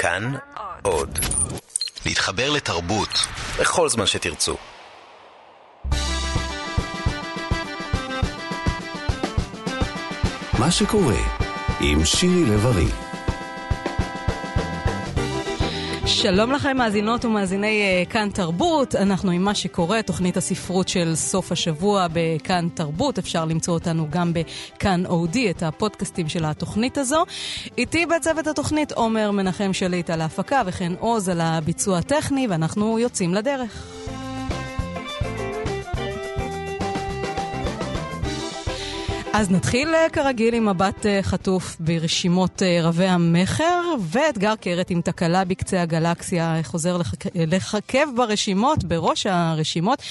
כאן עוד. להתחבר לתרבות בכל זמן שתרצו. מה שקורה עם שירי לב-ארי שלום לכם מאזינות ומאזיני uh, כאן תרבות, אנחנו עם מה שקורה, תוכנית הספרות של סוף השבוע בכאן תרבות, אפשר למצוא אותנו גם בכאן אודי, את הפודקאסטים של התוכנית הזו. איתי בצוות התוכנית עומר מנחם שליט על ההפקה וכן עוז על הביצוע הטכני, ואנחנו יוצאים לדרך. אז נתחיל אה, כרגיל עם מבט אה, חטוף ברשימות אה, רבי המכר, ואתגר קרת עם תקלה בקצה הגלקסיה חוזר לחכב ברשימות, בראש הרשימות,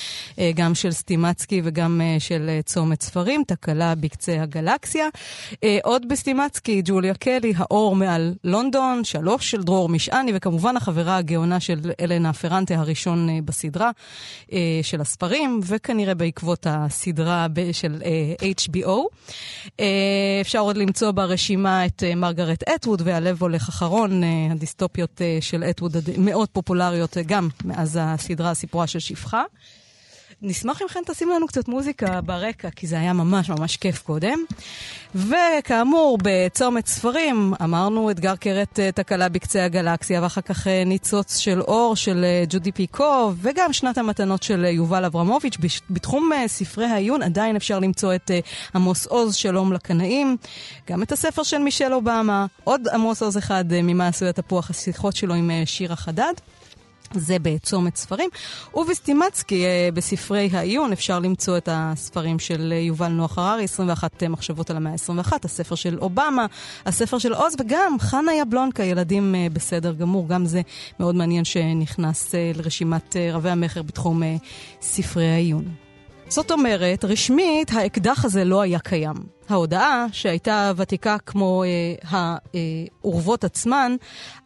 גם של סטימצקי וגם של צומת ספרים, תקלה בקצה הגלקסיה. עוד בסטימצקי, ג'וליה קלי, האור מעל לונדון, שלוש של דרור משעני, וכמובן החברה הגאונה של אלנה פרנטה, הראשון בסדרה של הספרים, וכנראה בעקבות הסדרה של HBO. אה, אפשר עוד למצוא ברשימה את אה, מרגרט אטווד והלב הולך אחרון, אה, הדיסטופיות של אטווד מאוד פופולריות גם מאז הסדרה סיפורה של שפחה. נשמח אם כן תשים לנו קצת מוזיקה ברקע, כי זה היה ממש ממש כיף קודם. וכאמור, בצומת ספרים, אמרנו אתגר קרת אה, תקלה בקצה הגלקסיה, ואחר כך אה, ניצוץ של אור של אה, ג'ודי פיקו, וגם שנת המתנות של יובל אברמוביץ'. בתחום ספרי העיון עדיין אפשר למצוא את עמוס עוז, שלום לקנאים, גם את הספר של מישל אובמה, עוד עמוס עוז אחד ממה עשוי התפוח, השיחות שלו עם שירה חדד. זה בצומת ספרים. ובסטימצקי, אה, בספרי העיון, אפשר למצוא את הספרים של אה, יובל נוח הררי, 21 מחשבות על המאה ה-21, הספר של אובמה, הספר של עוז, וגם חנה יבלונקה, ילדים אה, בסדר גמור. גם זה מאוד מעניין שנכנס לרשימת רבי המכר בתחום ספרי העיון. זאת אומרת, רשמית, האקדח הזה לא היה קיים. ההודעה, שהייתה ותיקה כמו אה, האורוות עצמן,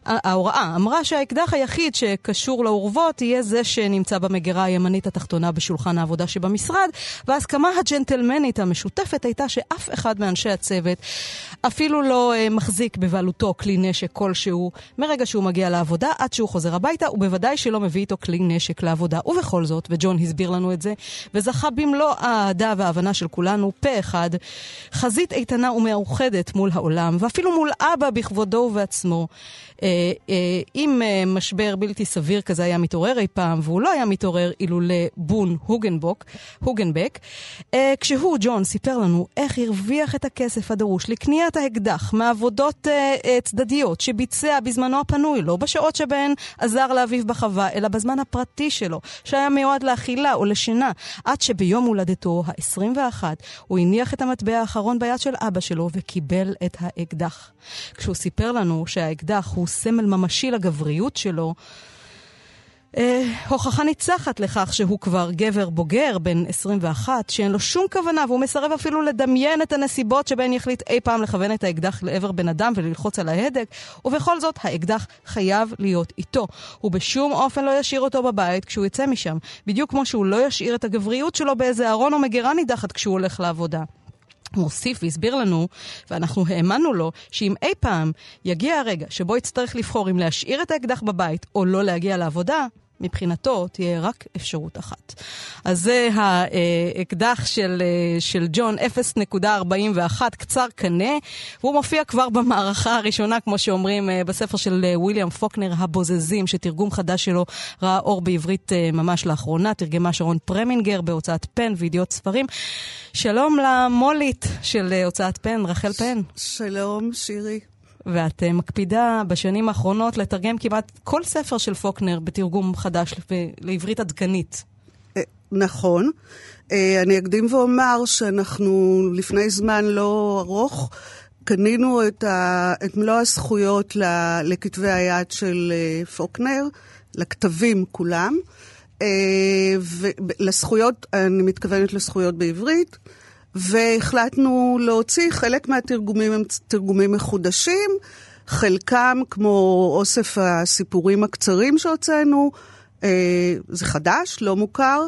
ההוראה אמרה שהאקדח היחיד שקשור לאורוות יהיה זה שנמצא במגירה הימנית התחתונה בשולחן העבודה שבמשרד, וההסכמה הג'נטלמנית המשותפת הייתה שאף אחד מאנשי הצוות אפילו לא אה, מחזיק בבעלותו כלי נשק כלשהו מרגע שהוא מגיע לעבודה עד שהוא חוזר הביתה, ובוודאי שלא מביא איתו כלי נשק לעבודה. ובכל זאת, וג'ון הסביר לנו את זה, וזכה במלוא האהדה וההבנה של כולנו, פה אחד, חזית איתנה ומאוחדת מול העולם, ואפילו מול אבא בכבודו ובעצמו. אה, אה, אם אה, משבר בלתי סביר כזה היה מתעורר אי פעם, והוא לא היה מתעורר אילולא בון הוגנבוק, הוגנבק, כשהוא, ג'ון, סיפר לנו איך הרוויח את הכסף הדרוש לקניית האקדח מעבודות צדדיות שביצע בזמנו הפנוי, לא בשעות שבהן עזר לאביו בחווה, אלא בזמן הפרטי שלו, שהיה מיועד לאכילה או לשינה, עד שביום הולדתו ה-21 הוא הניח את המטבע האחרון ביד של אבא שלו וקיבל את האקדח. כשהוא סיפר לנו שהאקדח הוא סמל ממשי לגבריות שלו, אה, הוכחה ניצחת לכך שהוא כבר גבר בוגר, בן 21, שאין לו שום כוונה, והוא מסרב אפילו לדמיין את הנסיבות שבהן יחליט אי פעם לכוון את האקדח לעבר בן אדם וללחוץ על ההדק, ובכל זאת, האקדח חייב להיות איתו. הוא בשום אופן לא ישאיר אותו בבית כשהוא יצא משם, בדיוק כמו שהוא לא ישאיר את הגבריות שלו באיזה ארון או מגירה נידחת כשהוא הולך לעבודה. הוא הוסיף והסביר לנו, ואנחנו האמנו לו, שאם אי פעם יגיע הרגע שבו יצטרך לבחור אם להשאיר את האקדח בבית או לא להגיע לעבודה, מבחינתו תהיה רק אפשרות אחת. אז זה האקדח של, של ג'ון 0.41, קצר קנה, והוא מופיע כבר במערכה הראשונה, כמו שאומרים, בספר של וויליאם פוקנר, הבוזזים, שתרגום חדש שלו ראה אור בעברית ממש לאחרונה, תרגמה שרון פרמינגר בהוצאת פן וידיעות ספרים. שלום למולית של הוצאת פן, רחל פן. שלום, שירי. ואת uh, מקפידה בשנים האחרונות לתרגם כמעט כל ספר של פוקנר בתרגום חדש לעברית עדכנית. אה, נכון. אה, אני אקדים ואומר שאנחנו לפני זמן לא ארוך קנינו את, ה, את מלוא הזכויות לכתבי היד של פוקנר, לכתבים כולם. ולזכויות, אני מתכוונת לזכויות בעברית. והחלטנו להוציא חלק מהתרגומים הם תרגומים מחודשים, חלקם כמו אוסף הסיפורים הקצרים שהוצאנו, אה, זה חדש, לא מוכר,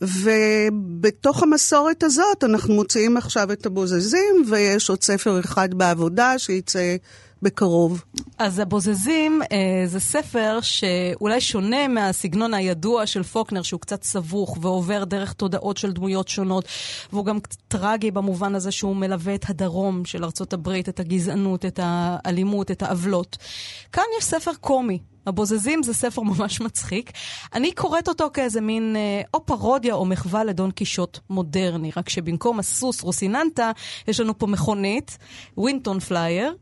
ובתוך המסורת הזאת אנחנו מוציאים עכשיו את הבוזזים, ויש עוד ספר אחד בעבודה שייצא בקרוב. אז הבוזזים אה, זה ספר שאולי שונה מהסגנון הידוע של פוקנר, שהוא קצת סבוך ועובר דרך תודעות של דמויות שונות, והוא גם טרגי במובן הזה שהוא מלווה את הדרום של ארצות הברית, את הגזענות, את האלימות, את העוולות. כאן יש ספר קומי, הבוזזים זה ספר ממש מצחיק. אני קוראת אותו כאיזה מין אה, או פרודיה או מחווה לדון קישוט מודרני, רק שבמקום הסוס רוסיננטה, יש לנו פה מכונית, ווינטון פלייר,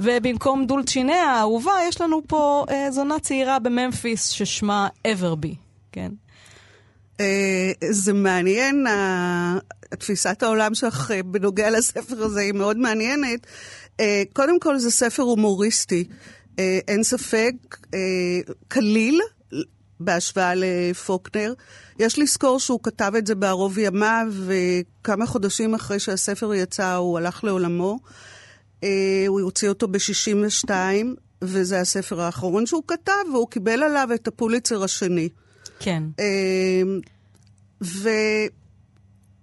ובמקום דולצ'יניה האהובה, יש לנו פה אה, זונה צעירה בממפיס ששמה אוורבי, כן? אה, זה מעניין, תפיסת העולם שלך אה, בנוגע לספר הזה היא מאוד מעניינת. אה, קודם כל זה ספר הומוריסטי. אה, אין ספק, אה, קליל בהשוואה לפוקנר. יש לזכור שהוא כתב את זה בערוב ימיו, וכמה חודשים אחרי שהספר יצא הוא הלך לעולמו. אה, הוא הוציא אותו ב-62, וזה הספר האחרון שהוא כתב, והוא קיבל עליו את הפוליצר השני. כן. ו...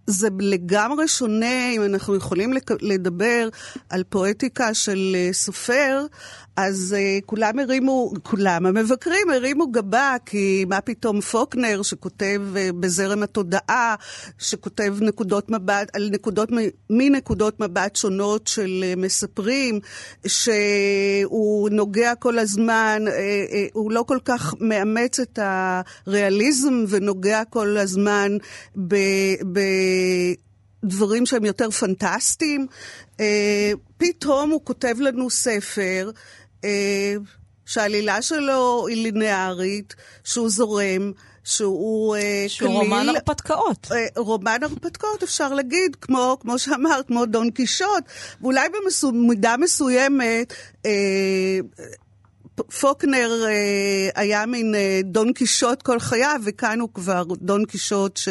זה לגמרי שונה, אם אנחנו יכולים לדבר על פואטיקה של סופר, אז uh, כולם הרימו, כולם, המבקרים הרימו גבה, כי מה פתאום פוקנר, שכותב uh, בזרם התודעה, שכותב נקודות מבט, על נקודות, מנקודות מבט שונות של uh, מספרים, שהוא נוגע כל הזמן, uh, uh, הוא לא כל כך מאמץ את הריאליזם ונוגע כל הזמן ב... ב דברים שהם יותר פנטסטיים. פתאום הוא כותב לנו ספר שהעלילה שלו היא ליניארית, שהוא זורם. שהוא אה, שהוא כליל, רומן הרפתקאות. אה, רומן הרפתקאות, אפשר להגיד, כמו, כמו שאמרת, כמו דון קישוט, ואולי במידה מסוימת, אה, פוקנר אה, היה מין אה, דון קישוט כל חייו, וכאן הוא כבר דון קישוט ש,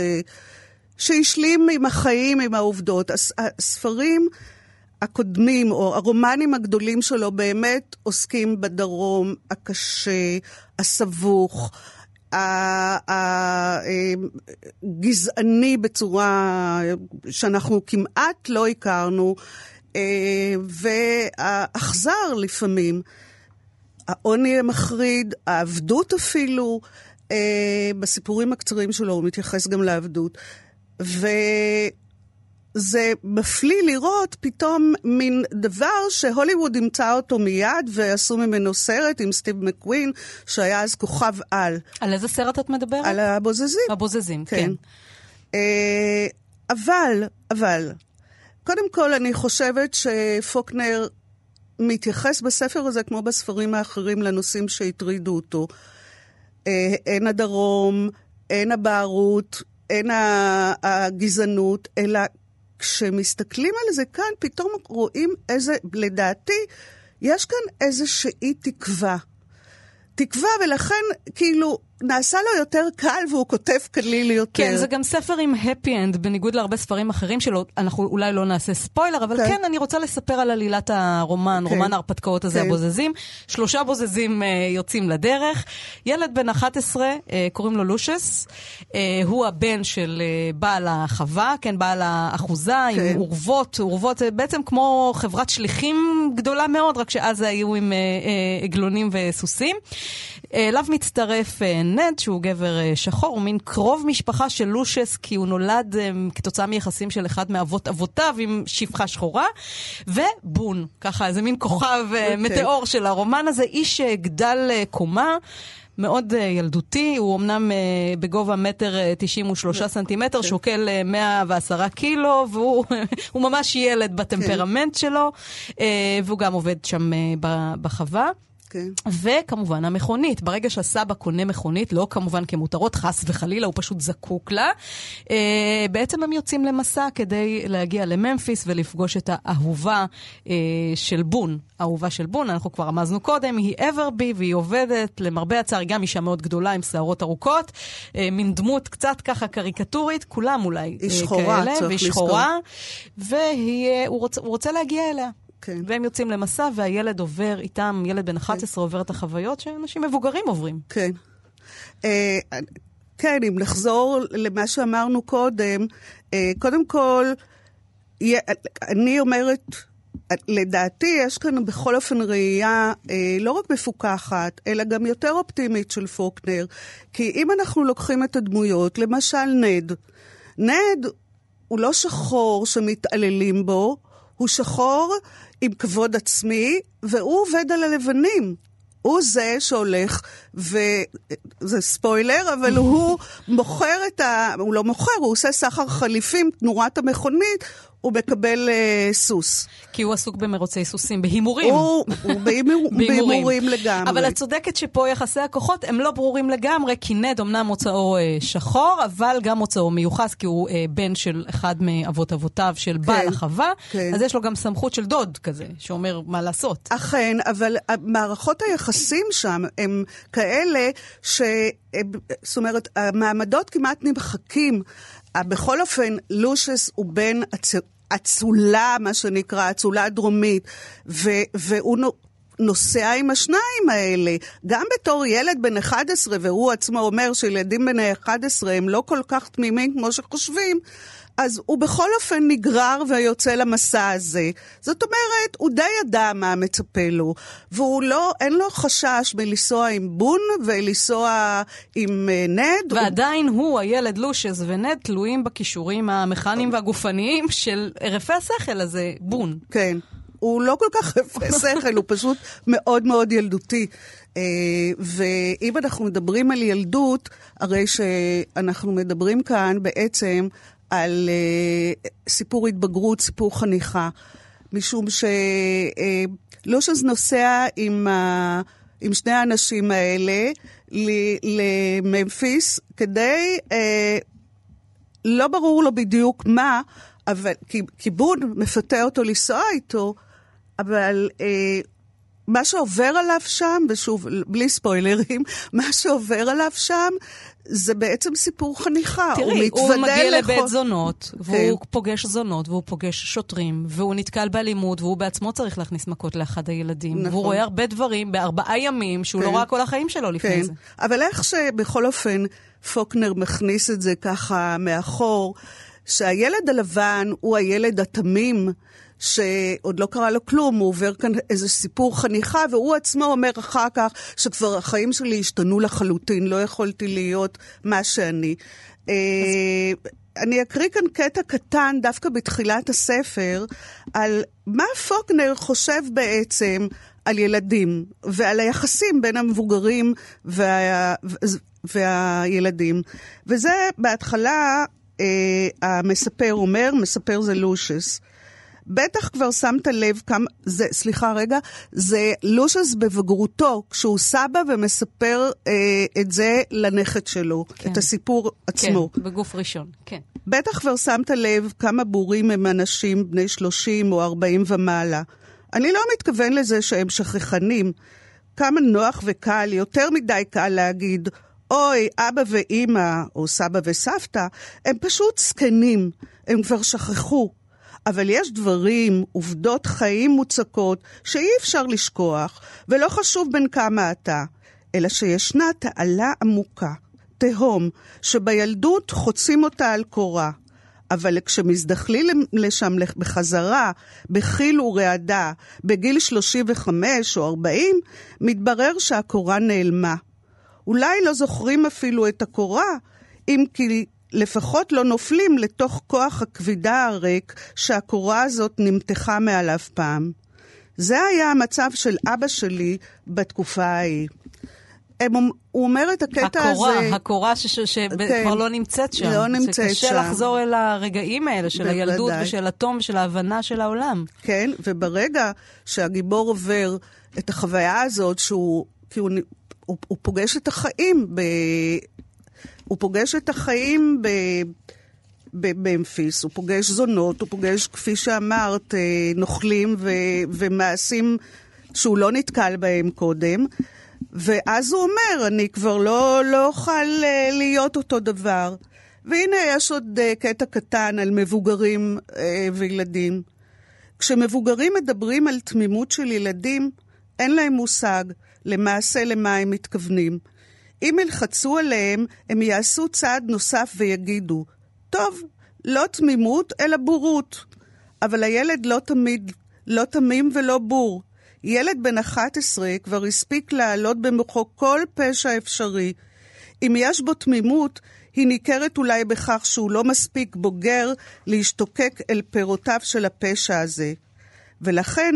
שהשלים עם החיים, עם העובדות. הס, הספרים... הקודמים, או הרומנים הגדולים שלו, באמת עוסקים בדרום הקשה, הסבוך, הגזעני בצורה שאנחנו כמעט לא הכרנו, אה, והאכזר לפעמים. העוני המחריד, העבדות אפילו, אה, בסיפורים הקצרים שלו הוא מתייחס גם לעבדות. ו... זה מפליא לראות פתאום מין דבר שהוליווד אימצה אותו מיד ועשו ממנו סרט עם סטיב מקווין, שהיה אז כוכב על. על איזה סרט את מדברת? על הבוזזים. הבוזזים, כן. כן. אה, אבל, אבל, קודם כל אני חושבת שפוקנר מתייחס בספר הזה, כמו בספרים האחרים, לנושאים שהטרידו אותו. אה, אין הדרום, אין הבערות, אין הגזענות, אלא כשמסתכלים על זה כאן, פתאום רואים איזה, לדעתי, יש כאן איזושהי תקווה. תקווה, ולכן, כאילו, נעשה לו יותר קל והוא כותב קליל יותר. כן, זה גם ספר עם happy end, בניגוד להרבה ספרים אחרים שלו. אנחנו אולי לא נעשה ספוילר, אבל כן, כן אני רוצה לספר על עלילת הרומן, כן. רומן ההרפתקאות הזה, כן. הבוזזים. שלושה בוזזים uh, יוצאים לדרך. ילד בן 11, uh, אה, קוראים לו לושס. Uh, הוא הבן של uh, בעל החווה, כן, בעל האחוזה, כן. עם אורוות. אורוות זה בעצם כמו חברת שליחים גדולה מאוד, רק שאז היו עם uh, uh, עגלונים וסוסים. אליו מצטרף נד, שהוא גבר אה, שחור, הוא מין קרוב משפחה של לושס, כי הוא נולד אה, כתוצאה מיחסים של אחד מאבות אבותיו עם שפחה שחורה, ובון, ככה איזה מין כוכב okay. אה, אוקיי. מטאור של הרומן הזה, איש גדל קומה. מאוד ילדותי, הוא אמנם בגובה מטר uh, 93 סנטימטר, okay. שוקל uh, 110 קילו, והוא ממש ילד בטמפרמנט okay. שלו, והוא גם עובד שם בחווה. כן. וכמובן המכונית. ברגע שהסבא קונה מכונית, לא כמובן כמותרות, חס וחלילה, הוא פשוט זקוק לה, אה, בעצם הם יוצאים למסע כדי להגיע לממפיס ולפגוש את האהובה אה, של בון. האהובה של בון, אנחנו כבר רמזנו קודם, היא אברבי והיא עובדת, למרבה הצער, היא גם אישה מאוד גדולה עם שערות ארוכות, אה, מין דמות קצת ככה קריקטורית, כולם אולי אה, שחורה, כאלה, והיא שחורה, והוא רוצה, רוצה להגיע אליה. כן. והם יוצאים למסע, והילד עובר איתם, ילד בן 11 כן. עובר את החוויות שאנשים מבוגרים עוברים. כן. אה, כן, אם נחזור למה שאמרנו קודם, אה, קודם כל, אני אומרת לדעתי יש כאן בכל אופן ראייה אה, לא רק מפוקחת, אלא גם יותר אופטימית של פוקנר. כי אם אנחנו לוקחים את הדמויות, למשל נד, נד הוא לא שחור שמתעללים בו, הוא שחור עם כבוד עצמי, והוא עובד על הלבנים. הוא זה שהולך, וזה ספוילר, אבל הוא מוכר את ה... הוא לא מוכר, הוא עושה סחר חליפים, תנורת המכונית, הוא מקבל uh, סוס. כי הוא עסוק במרוצי סוסים, בהימורים. הוא, הוא בהימור, בהימורים לגמרי. אבל את צודקת שפה יחסי הכוחות הם לא ברורים לגמרי, כי נד אמנם מוצאו uh, שחור, אבל גם מוצאו מיוחס, כי הוא uh, בן של אחד מאבות אבותיו של כן, בעל החווה, כן. אז יש לו גם סמכות של דוד כזה, שאומר מה לעשות. אכן, אבל מערכות היחסים שם הם כאלה ש... זאת אומרת, המעמדות כמעט נמחקים. בכל אופן, לושס הוא בן אצולה, מה שנקרא, אצולה דרומית, ו- והוא נוסע עם השניים האלה. גם בתור ילד בן 11, והוא עצמו אומר שילדים בני 11 הם לא כל כך תמימים כמו שחושבים, אז הוא בכל אופן נגרר ויוצא למסע הזה. זאת אומרת, הוא די ידע מה מצפה לו, והוא לא, אין לו חשש מלנסוע עם בון ולנסוע עם uh, נד. ועדיין הוא, הוא הילד לושס ונד תלויים בכישורים המכניים והגופניים של רפי השכל הזה, בון. כן. הוא לא כל כך רפי שכל, הוא פשוט מאוד מאוד ילדותי. Uh, ואם אנחנו מדברים על ילדות, הרי שאנחנו מדברים כאן בעצם על uh, סיפור התבגרות, סיפור חניכה, משום שלושז אה, נוסע עם, uh, עם שני האנשים האלה לממפיס כדי, uh, לא ברור לו בדיוק מה, אבל כיבוד מפתה אותו לנסוע איתו, אבל uh, מה שעובר עליו שם, ושוב, בלי ספוילרים, מה שעובר עליו שם זה בעצם סיפור חניכה. תראי, הוא, הוא מגיע לכל... לבית זונות, והוא כן. פוגש זונות, והוא פוגש שוטרים, והוא נתקל באלימות, והוא בעצמו צריך להכניס מכות לאחד הילדים. נכון. והוא רואה הרבה דברים בארבעה ימים שהוא לא כן. לא ראה כל החיים שלו לפני כן. זה. אבל איך שבכל אופן פוקנר מכניס את זה ככה מאחור, שהילד הלבן הוא הילד התמים, שעוד לא קרה לו כלום, הוא עובר כאן איזה סיפור חניכה, והוא עצמו אומר אחר כך שכבר החיים שלי השתנו לחלוטין, לא יכולתי להיות מה שאני. אז... אני אקריא כאן קטע קטן, דווקא בתחילת הספר, על מה פוקנר חושב בעצם על ילדים, ועל היחסים בין המבוגרים וה... והילדים. וזה בהתחלה, אה, המספר אומר, מספר זה לושס. בטח כבר שמת לב כמה, זה, סליחה רגע, זה לושס בבגרותו, כשהוא סבא ומספר אה, את זה לנכד שלו, כן. את הסיפור עצמו. כן, בגוף ראשון, כן. בטח כבר שמת לב כמה בורים הם אנשים בני 30 או 40 ומעלה. אני לא מתכוון לזה שהם שכחנים. כמה נוח וקל, יותר מדי קל להגיד, אוי, אבא ואימא, או סבא וסבתא, הם פשוט זקנים, הם כבר שכחו. אבל יש דברים, עובדות חיים מוצקות, שאי אפשר לשכוח, ולא חשוב בין כמה אתה, אלא שישנה תעלה עמוקה, תהום, שבילדות חוצים אותה על קורה. אבל כשמזדחלים לשם בחזרה, בחיל ורעדה, בגיל 35 או 40, מתברר שהקורה נעלמה. אולי לא זוכרים אפילו את הקורה, אם כי לפחות לא נופלים לתוך כוח הכבידה הריק שהקורה הזאת נמתחה מעליו פעם. זה היה המצב של אבא שלי בתקופה ההיא. הם, הוא אומר את הקטע הקורה, הזה... הקורה שכבר כן, לא נמצאת שם. לא נמצאת שם. שקשה לחזור אל הרגעים האלה של בוודאי. הילדות ושל התום ושל ההבנה של העולם. כן, וברגע שהגיבור עובר את החוויה הזאת, שהוא... כי הוא, הוא, הוא פוגש את החיים ב, הוא פוגש את החיים ב... בממפיס, הוא פוגש זונות, הוא פוגש, כפי שאמרת, אה, נוכלים ו- ומעשים שהוא לא נתקל בהם קודם. ואז הוא אומר, אני כבר לא, לא אה, להיות אותו דבר. והנה יש עוד אה, קטע קטן על מבוגרים וילדים. כשמבוגרים מדברים על תמימות של ילדים, אין להם מושג למעשה למה הם מתכוונים. אם ילחצו עליהם, הם יעשו צעד נוסף ויגידו, טוב, לא תמימות, אלא בורות. אבל הילד לא תמיד לא תמים ולא בור. ילד בן 11 כבר הספיק להעלות במוחו כל פשע אפשרי. אם יש בו תמימות, היא ניכרת אולי בכך שהוא לא מספיק בוגר להשתוקק אל פירותיו של הפשע הזה. ולכן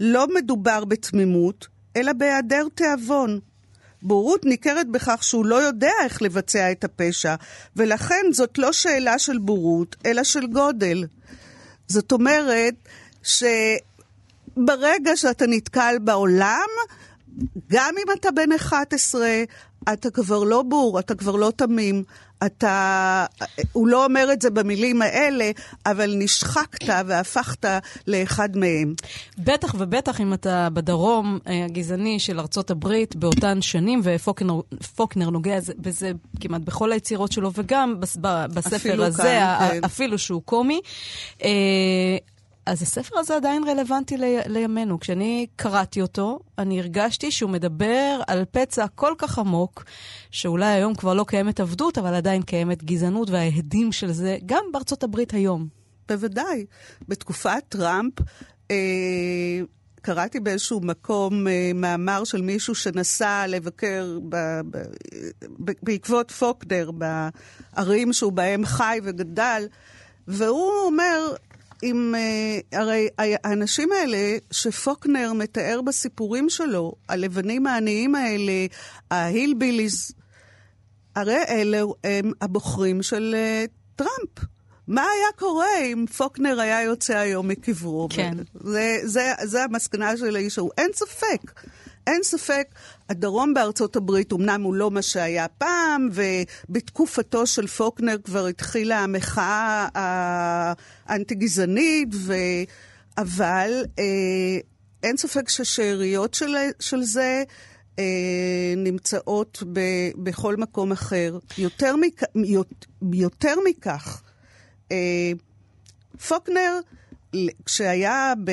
לא מדובר בתמימות, אלא בהיעדר תיאבון. בורות ניכרת בכך שהוא לא יודע איך לבצע את הפשע, ולכן זאת לא שאלה של בורות, אלא של גודל. זאת אומרת שברגע שאתה נתקל בעולם, גם אם אתה בן 11, אתה כבר לא בור, אתה כבר לא תמים. אתה, הוא לא אומר את זה במילים האלה, אבל נשחקת והפכת לאחד מהם. בטח ובטח אם אתה בדרום אה, הגזעני של ארצות הברית באותן שנים, ופוקנר נוגע בזה כמעט בכל היצירות שלו, וגם בספר הזה, כאן, כן. אפילו שהוא קומי. אז הספר הזה עדיין רלוונטי ל, לימינו. כשאני קראתי אותו, אני הרגשתי שהוא מדבר על פצע כל כך עמוק, שאולי היום כבר לא קיימת עבדות, אבל עדיין קיימת גזענות וההדים של זה, גם בארצות הברית היום. בוודאי. בתקופת טראמפ, אה, קראתי באיזשהו מקום אה, מאמר של מישהו שנסע לבקר ב, ב, ב, בעקבות פוקנר, בערים שהוא בהם חי וגדל, והוא אומר, עם... Uh, הרי האנשים האלה שפוקנר מתאר בסיפורים שלו, הלבנים העניים האלה, ההילביליז, הרי אלו הם הבוחרים של uh, טראמפ. מה היה קורה אם פוקנר היה יוצא היום מקברו? כן. זה, זה, זה המסקנה של האיש ההוא. אין ספק. אין ספק, הדרום בארצות הברית, אמנם הוא לא מה שהיה פעם, ובתקופתו של פוקנר כבר התחילה המחאה האנטי-גזענית, ו... אבל אה, אין ספק ששאריות של, של זה אה, נמצאות ב, בכל מקום אחר. יותר, מכ, יותר מכך, אה, פוקנר, כשהיה, ב,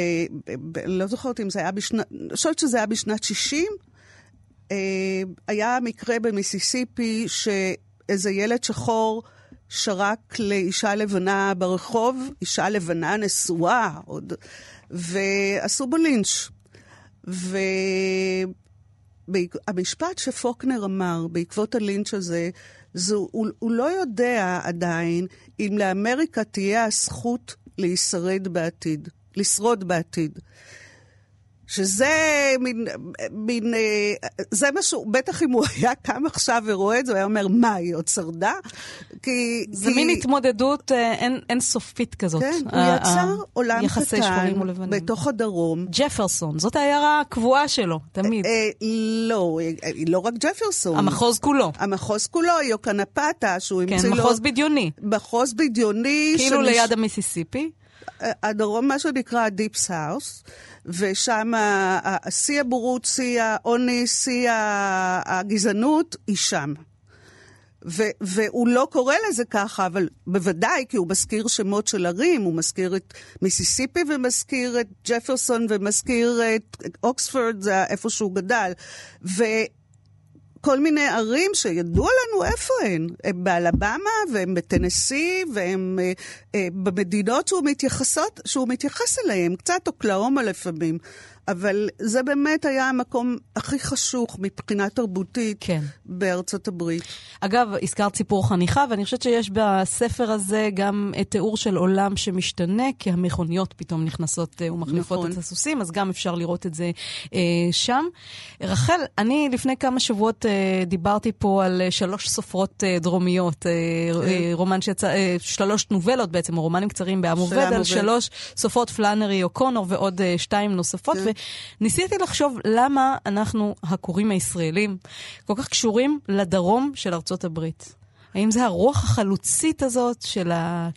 ב, לא זוכרת אם זה היה בשנת, אני חושבת שזה היה בשנת 60, אה, היה מקרה במיסיסיפי שאיזה ילד שחור שרק לאישה לבנה ברחוב, אישה לבנה נשואה, עוד, ועשו בו לינץ'. והמשפט שפוקנר אמר בעקבות הלינץ' הזה, זה, הוא, הוא לא יודע עדיין אם לאמריקה תהיה הזכות להישרד בעתיד, לשרוד בעתיד. שזה מין, מין, אה, זה משהו, בטח אם הוא היה קם עכשיו ורואה את זה, הוא היה אומר, מה, היא עוד שרדה? כי... זה כי... מין התמודדות אה, אין, אינסופית כזאת. כן, הוא יצר עולם קטן בתוך הדרום. ג'פרסון, זאת העיירה הקבועה שלו, תמיד. אה, לא, לא רק ג'פרסון. המחוז כולו. המחוז כולו, יוקנפתה, שהוא המציא כן, לו... כן, מחוז בדיוני. מחוז בדיוני. כאילו שמש... ליד המיסיסיפי. הדרום, מה שנקרא ה-Deep South. ושם שיא הבורות, שיא העוני, שיא הגזענות, היא שם. ו- והוא לא קורא לזה ככה, אבל בוודאי, כי הוא מזכיר שמות של ערים, הוא מזכיר את מיסיסיפי ומזכיר את ג'פרסון ומזכיר את אוקספורד, זה איפה שהוא גדל. ו- כל מיני ערים שידוע לנו איפה הן. הן באלבמה והן בטנסי והן אה, אה, במדינות שהוא, שהוא מתייחס אליהן, קצת אוקלאומה לפעמים. אבל זה באמת היה המקום הכי חשוך מבחינה תרבותית כן. בארצות הברית. אגב, הזכרת סיפור חניכה, ואני חושבת שיש בספר הזה גם תיאור של עולם שמשתנה, כי המכוניות פתאום נכנסות אה, ומחליפות נכון. את הסוסים, אז גם אפשר לראות את זה אה, שם. רחל, אני לפני כמה שבועות אה, דיברתי פה על אה, שלוש סופרות אה, דרומיות, אה, כן. אה, רומן שיצא, אה, שלוש נובלות בעצם, או רומנים קצרים בעם עובד, על שלוש סופרות פלאנרי אוקונור ועוד אה, שתיים נוספות. כן. ניסיתי לחשוב למה אנחנו, הקוראים הישראלים, כל כך קשורים לדרום של ארצות הברית. האם זה הרוח החלוצית הזאת של ה...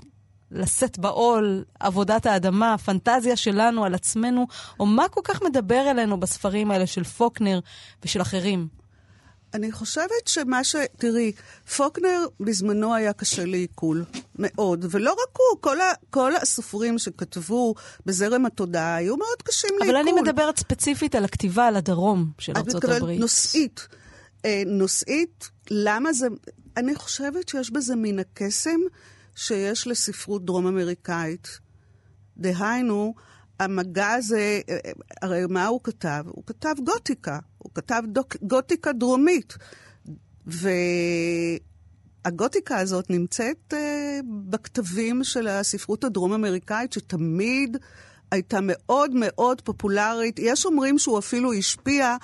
לשאת בעול, עבודת האדמה, הפנטזיה שלנו על עצמנו, או מה כל כך מדבר אלינו בספרים האלה של פוקנר ושל אחרים? אני חושבת שמה ש... תראי, פוקנר בזמנו היה קשה לעיכול, מאוד. ולא רק הוא, כל, ה... כל הסופרים שכתבו בזרם התודעה היו מאוד קשים לעיכול. אבל אני מדברת ספציפית על הכתיבה על הדרום של ארצות הברית. את מתכוונת נושאית. אה, נושאית, למה זה... אני חושבת שיש בזה מן הקסם שיש לספרות דרום אמריקאית. דהיינו, המגע הזה, הרי מה הוא כתב? הוא כתב גותיקה, הוא כתב דוק, גותיקה דרומית. והגותיקה הזאת נמצאת uh, בכתבים של הספרות הדרום-אמריקאית, שתמיד הייתה מאוד מאוד פופולרית. יש אומרים שהוא אפילו השפיע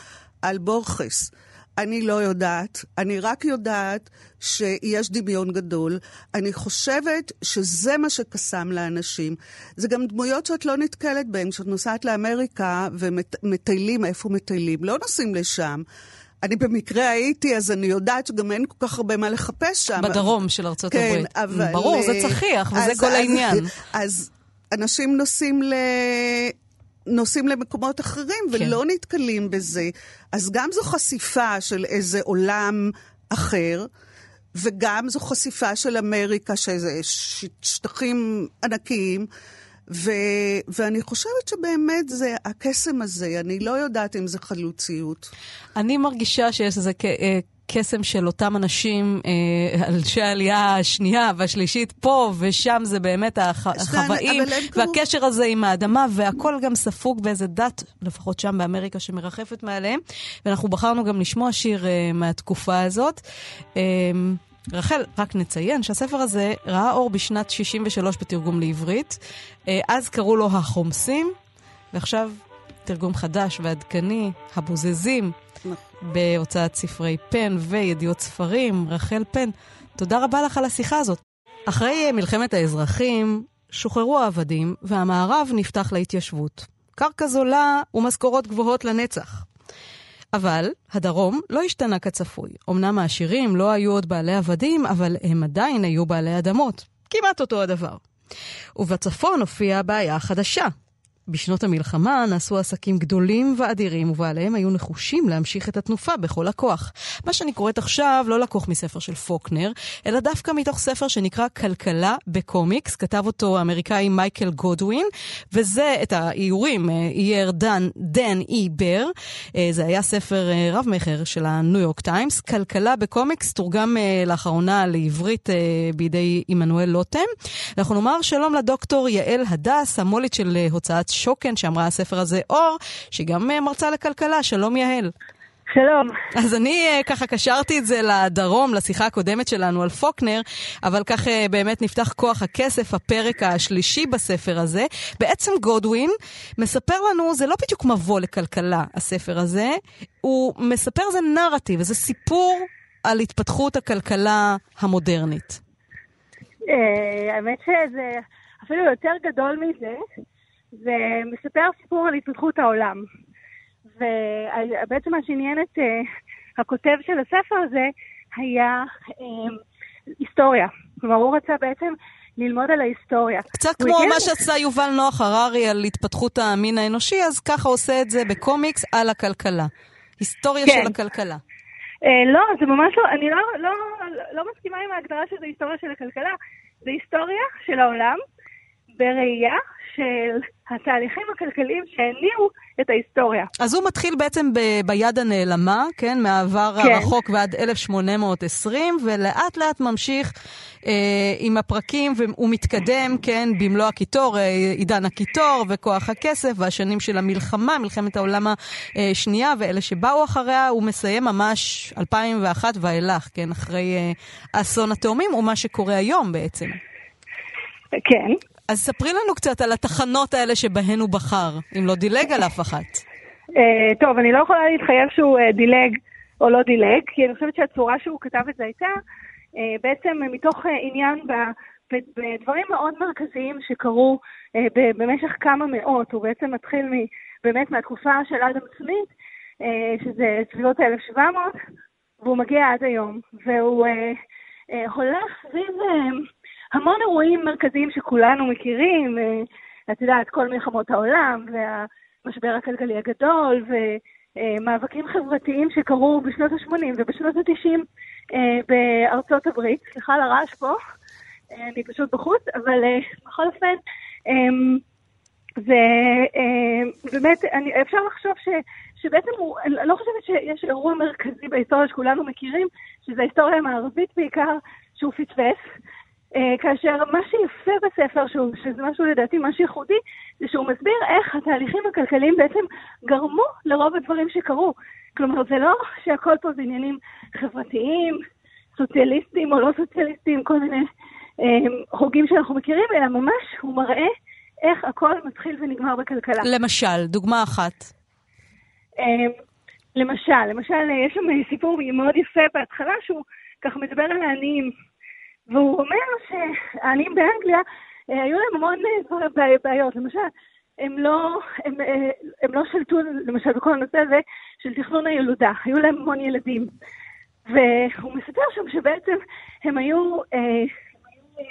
על בורכס. אני לא יודעת, אני רק יודעת שיש דמיון גדול. אני חושבת שזה מה שקסם לאנשים. זה גם דמויות שאת לא נתקלת בהן. כשאת נוסעת לאמריקה ומטיילים, איפה מטיילים? לא נוסעים לשם. אני במקרה הייתי, אז אני יודעת שגם אין כל כך הרבה מה לחפש שם. בדרום של ארצות כן, הברית. אבל... ברור, זה צחיח, וזה אז, כל אז, העניין. אז אנשים נוסעים ל... נוסעים למקומות אחרים כן. ולא נתקלים בזה. אז גם זו חשיפה של איזה עולם אחר, וגם זו חשיפה של אמריקה, שזה שטחים ענקיים. ו- ואני חושבת שבאמת זה הקסם הזה, אני לא יודעת אם זה חלוציות. אני מרגישה שיש איזה ק- אה, קסם של אותם אנשים, אה, אנשי העלייה השנייה והשלישית, פה ושם זה באמת הח- החוואים, והקשר הזה עם האדמה, והכל גם ספוג באיזה דת, לפחות שם באמריקה, שמרחפת מעליהם. ואנחנו בחרנו גם לשמוע שיר אה, מהתקופה הזאת. אה, רחל, רק נציין שהספר הזה ראה אור בשנת 63 בתרגום לעברית. אז קראו לו החומסים, ועכשיו תרגום חדש ועדכני, הבוזזים, בהוצאת ספרי פן וידיעות ספרים. רחל פן, תודה רבה לך על השיחה הזאת. אחרי מלחמת האזרחים, שוחררו העבדים והמערב נפתח להתיישבות. קרקע זולה ומשכורות גבוהות לנצח. אבל הדרום לא השתנה כצפוי. אמנם העשירים לא היו עוד בעלי עבדים, אבל הם עדיין היו בעלי אדמות. כמעט אותו הדבר. ובצפון הופיעה הבעיה החדשה. בשנות המלחמה נעשו עסקים גדולים ואדירים, ובעליהם היו נחושים להמשיך את התנופה בכל הכוח. מה שאני קוראת עכשיו לא לקוח מספר של פוקנר, אלא דווקא מתוך ספר שנקרא כלכלה בקומיקס, כתב אותו האמריקאי מייקל גודווין, וזה את האיורים אה, אייר דן, דן אי בר. אה, זה היה ספר אה, רב-מכר של הניו יורק טיימס. כלכלה בקומיקס תורגם לאחרונה לעברית בידי עמנואל לוטם. אנחנו נאמר שלום לדוקטור יעל הדס, המו"לית של הוצאת שוקן, שאמרה הספר הזה אור, שהיא גם אה, מרצה לכלכלה. שלום יעל. שלום. אז אני אה, ככה קשרתי את זה לדרום, לשיחה הקודמת שלנו על פוקנר, אבל כך אה, באמת נפתח כוח הכסף, הפרק השלישי בספר הזה. בעצם גודווין מספר לנו, זה לא בדיוק מבוא לכלכלה, הספר הזה, הוא מספר זה נרטיב, זה סיפור על התפתחות הכלכלה המודרנית. האמת שזה אפילו יותר גדול מזה, זה מספר סיפור על התפתחות העולם. ובעצם מה שעניין את אה, הכותב של הספר הזה היה אה, היסטוריה. כלומר, הוא רצה בעצם ללמוד על ההיסטוריה. קצת כמו הגיע- מה שעשה יובל נוח הררי על התפתחות המין האנושי, אז ככה עושה את זה בקומיקס על הכלכלה. היסטוריה כן. של הכלכלה. אה, לא, זה ממש לא, אני לא, לא, לא מסכימה עם ההגדרה שזה היסטוריה של הכלכלה. זה היסטוריה של העולם בראייה של התהליכים הכלכליים שהניעו את ההיסטוריה. אז הוא מתחיל בעצם ב- ביד הנעלמה, כן, מהעבר כן. הרחוק ועד 1820, ולאט לאט ממשיך אה, עם הפרקים, והוא מתקדם, כן, במלוא הקיטור, אה, עידן הקיטור וכוח הכסף, והשנים של המלחמה, מלחמת העולם השנייה, ואלה שבאו אחריה, הוא מסיים ממש 2001 ואילך, כן, אחרי אה, אסון התאומים, ומה שקורה היום בעצם. כן. אז ספרי לנו קצת על התחנות האלה שבהן הוא בחר, אם לא דילג על אף אחת. אה, טוב, אני לא יכולה להתחייב שהוא אה, דילג או לא דילג, כי אני חושבת שהצורה שהוא כתב את זה הייתה אה, בעצם מתוך עניין בדברים מאוד מרכזיים שקרו במשך כמה מאות. הוא בעצם מתחיל באמת מהתקופה של אדם סמית, שזה סביבות ה-1700, והוא מגיע עד היום. והוא הולך סביב המון אירועים מרכזיים שכולנו מכירים, אה, את יודעת, כל מלחמות העולם, והמשבר הכלכלי הגדול, ומאבקים חברתיים שקרו בשנות ה-80 ובשנות ה-90 בארצות הברית. סליחה על הרעש פה, אה, אני פשוט בחוץ, אבל אה, בכל אופן, אה, ובאמת, אפשר לחשוב ש, שבעצם הוא, אני לא חושבת שיש אירוע מרכזי בהיסטוריה שכולנו מכירים, שזה ההיסטוריה המערבית בעיקר, שהוא פספס. כאשר מה שיפה בספר, שהוא, שזה משהו לדעתי משהו ייחודי, זה שהוא מסביר איך התהליכים הכלכליים בעצם גרמו לרוב הדברים שקרו. כלומר, זה לא שהכל פה זה עניינים חברתיים, סוציאליסטים או לא סוציאליסטים, כל מיני אה, הוגים שאנחנו מכירים, אלא ממש הוא מראה איך הכל מתחיל ונגמר בכלכלה. למשל, דוגמה אחת. אה, למשל, למשל, יש שם סיפור מאוד יפה בהתחלה, שהוא ככה מדבר על העניים, והוא אומר שהעניים באנגליה, אה, היו להם המון אה, בעיות. למשל, הם לא, הם, אה, הם לא שלטו, למשל, בכל הנושא הזה של תכנון הילודה. היו להם המון ילדים. והוא מספר שם שבעצם הם היו אה, אה,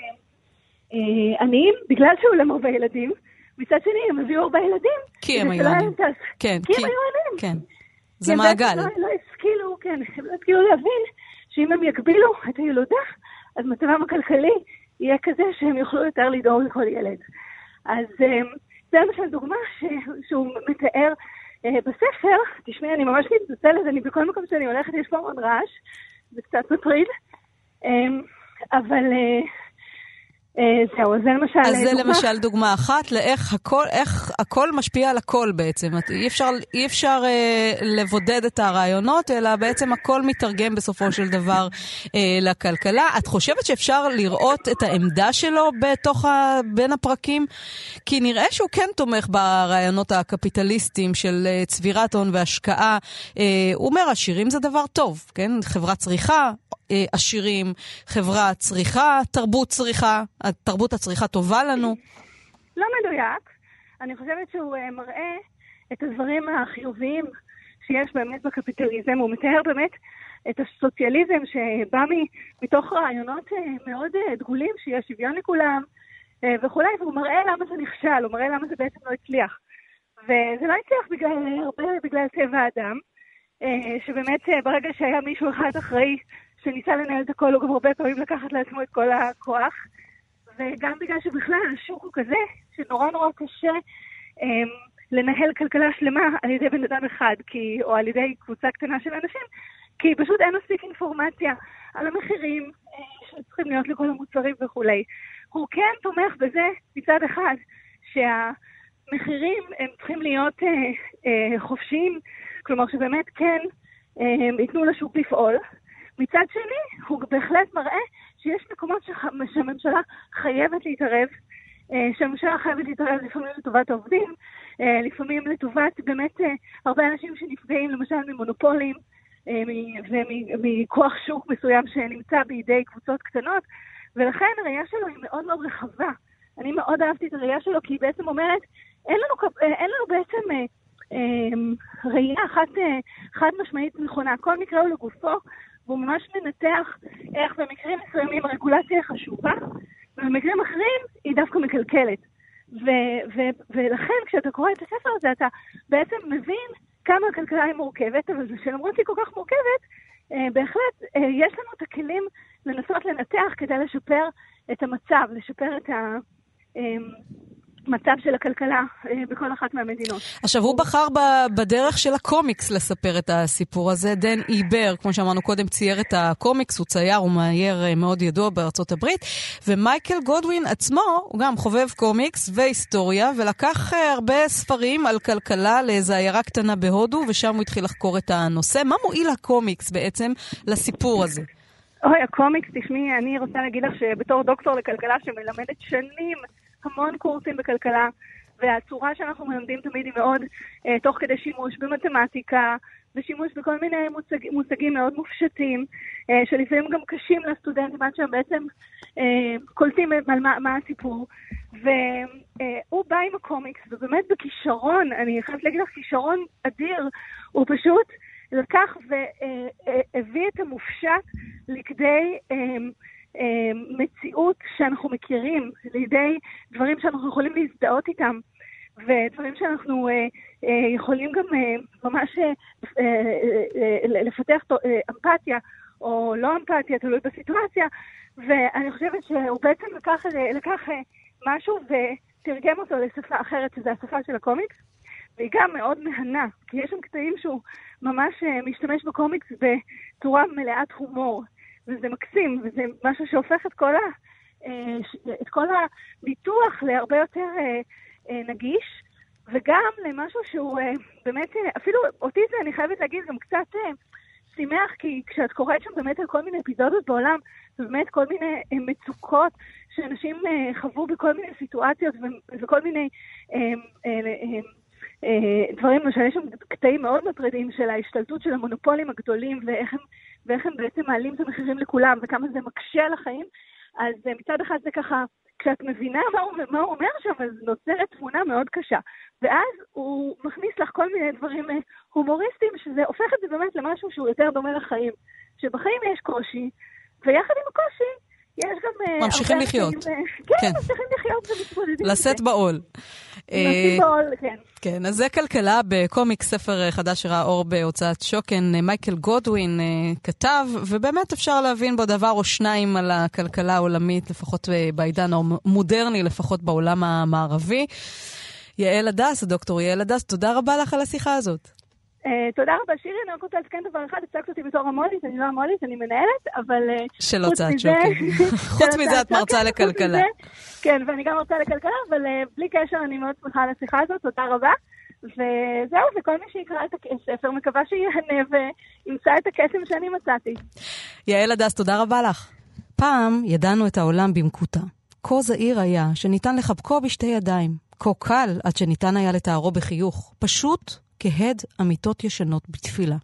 אה, עניים בגלל שהיו להם הרבה ילדים. מצד שני, הם הביאו הרבה ילדים. כי הם היו עניים. כן, כי הם היו עניים. כן, זה מעגל. הם לא, לא השכילו, כן, הם לא השכילו להבין שאם הם יגבילו את הילודה, אז מצבם הכלכלי יהיה כזה שהם יוכלו יותר לדאוג לכל ילד. אז אה, זה למשל דוגמה שהוא מתאר אה, בספר, תשמעי, אני ממש מתנצלת, אני בכל מקום שאני הולכת יש פה המון רעש, זה קצת מטריד, אמ, אבל אה, זהו, זה למשל אז זה דוגמה. למשל דוגמה אחת לאיך הכל, איך הכל משפיע על הכל בעצם. אי אפשר, אי אפשר אה, לבודד את הרעיונות, אלא בעצם הכל מתרגם בסופו של דבר אה, לכלכלה. את חושבת שאפשר לראות את העמדה שלו בתוך ה, בין הפרקים? כי נראה שהוא כן תומך ברעיונות הקפיטליסטיים של אה, צבירת הון והשקעה. אה, הוא אומר, עשירים זה דבר טוב, כן? חברה צריכה, אה, עשירים, חברה צריכה, תרבות צריכה, תרבות הצריכה טובה לנו? לא מדויק. אני חושבת שהוא אה, מראה את הדברים החיוביים שיש באמת בקפיטליזם. הוא מתאר באמת את הסוציאליזם שבא מתוך רעיונות אה, מאוד דגולים, שיש שוויון לכולם וכולי, והוא מראה למה זה נכשל, הוא מראה למה זה בעצם לא הצליח. וזה לא הצליח בגלל, הרבה בגלל טבע האדם, שבאמת ברגע שהיה מישהו אחד אחראי שניסה לנהל את הכל, הוא גם הרבה פעמים לקחת לעצמו את כל הכוח. וגם בגלל שבכלל השוק הוא כזה, שנורא נורא קשה אמ, לנהל כלכלה שלמה על ידי בן אדם אחד, כי, או על ידי קבוצה קטנה של אנשים, כי פשוט אין מספיק אינפורמציה על המחירים אה, שצריכים להיות לכל המוצרים וכולי. הוא כן תומך בזה מצד אחד, שהמחירים הם צריכים להיות אה, אה, חופשיים, כלומר שבאמת כן אה, ייתנו לשוק לפעול, מצד שני, הוא בהחלט מראה שיש מקומות שהממשלה חייבת להתערב, אה, שהממשלה חייבת להתערב לפעמים לטובת העובדים, אה, לפעמים לטובת באמת אה, הרבה אנשים שנפגעים למשל ממונופולים ומכוח שוק מסוים שנמצא בידי קבוצות קטנות, ולכן הראייה שלו היא מאוד מאוד רחבה. אני מאוד אהבתי את הראייה שלו, כי היא בעצם אומרת, אין לנו, אין לנו בעצם ראייה חד משמעית נכונה. כל מקרה הוא לגופו, והוא ממש מנתח איך במקרים מסוימים הרגולציה חשובה, ובמקרים אחרים היא דווקא מקלקלת. ו- ו- ולכן כשאתה קורא את הספר הזה, אתה בעצם מבין כמה הכלכלה היא מורכבת, אבל שלמרות שהיא כל כך מורכבת, אה, בהחלט אה, יש לנו את הכלים לנסות לנתח כדי לשפר את המצב, לשפר את ה... אה, מצב של הכלכלה אה, בכל אחת מהמדינות. עכשיו, הוא בחר בדרך של הקומיקס לספר את הסיפור הזה. דן איבר, כמו שאמרנו קודם, צייר את הקומיקס, הוא צייר, הוא מאייר אה, מאוד ידוע בארצות הברית, ומייקל גודווין עצמו, הוא גם חובב קומיקס והיסטוריה, ולקח אה, הרבה ספרים על כלכלה לאיזו עיירה קטנה בהודו, ושם הוא התחיל לחקור את הנושא. מה מועיל הקומיקס בעצם לסיפור הזה? אוי, הקומיקס, תשמעי, אני רוצה להגיד לך שבתור דוקטור לכלכלה שמלמדת שנים המון קורסים בכלכלה, והצורה שאנחנו מלמדים תמיד היא מאוד אה, תוך כדי שימוש במתמטיקה, ושימוש בכל מיני מושג, מושגים מאוד מופשטים, אה, שלפעמים גם קשים לסטודנטים עד שהם בעצם אה, קולטים על מה, מה הסיפור. והוא אה, בא עם הקומיקס, ובאמת בכישרון, אני חייבת להגיד לך, כישרון אדיר, הוא פשוט לקח והביא את המופשט לכדי... אה, מציאות שאנחנו מכירים, לידי דברים שאנחנו יכולים להזדהות איתם, ודברים שאנחנו אה, אה, יכולים גם ממש לפתח אמפתיה, או לא אמפתיה, תלוי בסיטואציה, ואני חושבת שהוא בעצם לקח, לקח משהו ותרגם אותו לשפה אחרת, שזו השפה של הקומיקס. והיא גם מאוד מהנה, כי יש שם קטעים שהוא ממש משתמש בקומיקס בצורה מלאת הומור. וזה מקסים, וזה משהו שהופך את כל את כל הניתוח להרבה יותר נגיש, וגם למשהו שהוא באמת, אפילו אותי זה, אני חייבת להגיד, גם קצת שימח, כי כשאת קוראת שם באמת על כל מיני אפיזודות בעולם, ובאמת כל מיני מצוקות שאנשים חוו בכל מיני סיטואציות וכל מיני דברים, למשל יש שם קטעים מאוד מטרידים של ההשתלטות של המונופולים הגדולים ואיך הם, ואיך הם בעצם מעלים את המחירים לכולם וכמה זה מקשה על החיים. אז מצד אחד זה ככה, כשאת מבינה מה הוא, מה הוא אומר שם, אז נוצרת תמונה מאוד קשה. ואז הוא מכניס לך כל מיני דברים הומוריסטיים, שזה הופך את זה באמת למשהו שהוא יותר דומה לחיים. שבחיים יש קושי, ויחד עם הקושי יש גם... ממשיכים לחיות. כן, כן, ממשיכים לחיות ומתמודדים. לשאת בעול. בעול, כן. כן, אז זה כלכלה בקומיק, ספר חדש שראה אור בהוצאת שוקן. מייקל גודווין כתב, ובאמת אפשר להבין בו דבר או שניים על הכלכלה העולמית, לפחות בעידן המודרני, לפחות בעולם המערבי. יעל הדס, דוקטור יעל הדס, תודה רבה לך על השיחה הזאת. Uh, תודה רבה, שירי, אני רק רוצה לתקן דבר אחד, הצגת אותי בתור המולית, אני לא המולית, אני מנהלת, אבל... Uh, של הוצאת שוקן. חוץ מזה את מרצה לכלכלה. כן, ואני גם מרצה לכלכלה, אבל uh, בלי קשר, אני מאוד שמחה על השיחה הזאת, תודה רבה. וזהו, וכל מי שיקרא את הספר, מקווה שיהנה וימצא את הקסם שאני מצאתי. יעל הדס, תודה רבה לך. פעם ידענו את העולם במקוטע. כה זעיר היה, שניתן לחבקו בשתי ידיים. כה קל, עד שניתן היה לתארו בחיוך. פשוט כהד אמיתות ישנות בתפילה.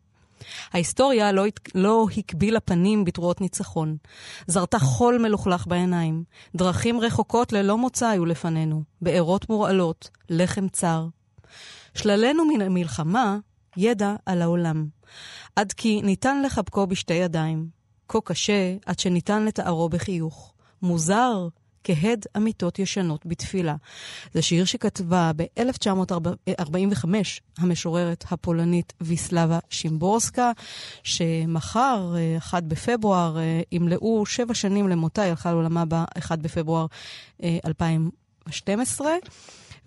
ההיסטוריה לא, לא הקבילה פנים בתרועות ניצחון. זרתה חול מלוכלך בעיניים. דרכים רחוקות ללא מוצא היו לפנינו. בארות מורעלות, לחם צר. שללנו מן המלחמה ידע על העולם. עד כי ניתן לחבקו בשתי ידיים. כה קשה עד שניתן לתארו בחיוך. מוזר כהד אמיתות ישנות בתפילה. זה שיר שכתבה ב-1945 המשוררת הפולנית ויסלבה שימבורסקה, שמחר, 1 בפברואר, ימלאו שבע שנים למותה, היא הלכה לעולמה ב-1 בפברואר 2012.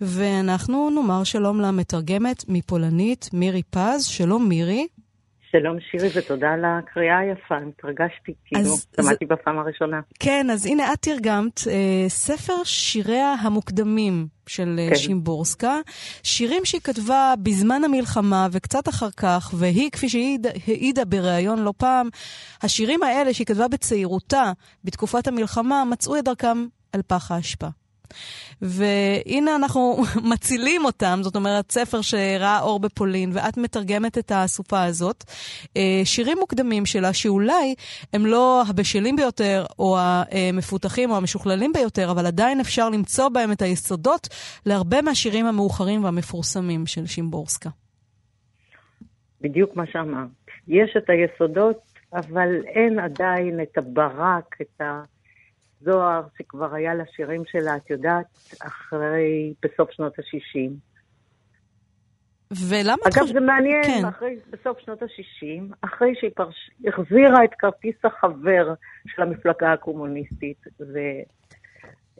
ואנחנו נאמר שלום למתרגמת מפולנית מירי פז. שלום מירי. שלום שירי ותודה על הקריאה היפה, התרגשתי, כאילו, שמעתי. בפעם הראשונה. כן, אז הנה את תרגמת אה, ספר שיריה המוקדמים של כן. שימבורסקה, שירים שהיא כתבה בזמן המלחמה וקצת אחר כך, והיא, כפי שהיא העידה בריאיון לא פעם, השירים האלה שהיא כתבה בצעירותה, בתקופת המלחמה, מצאו את דרכם אל פח האשפה. והנה אנחנו מצילים אותם, זאת אומרת, ספר שראה אור בפולין, ואת מתרגמת את הסופה הזאת. אה, שירים מוקדמים שלה, שאולי הם לא הבשלים ביותר, או המפותחים, או המשוכללים ביותר, אבל עדיין אפשר למצוא בהם את היסודות להרבה מהשירים המאוחרים והמפורסמים של שימבורסקה. בדיוק מה שאמרת. יש את היסודות, אבל אין עדיין את הברק, את ה... זוהר, שכבר היה לשירים שלה, את יודעת, אחרי, בסוף שנות ה-60. ולמה את חושבת... אגב, זה מעניין, כן. אחרי, בסוף שנות ה-60, אחרי שהיא פרש... החזירה את כרטיס החבר של המפלגה הקומוניסטית, ו...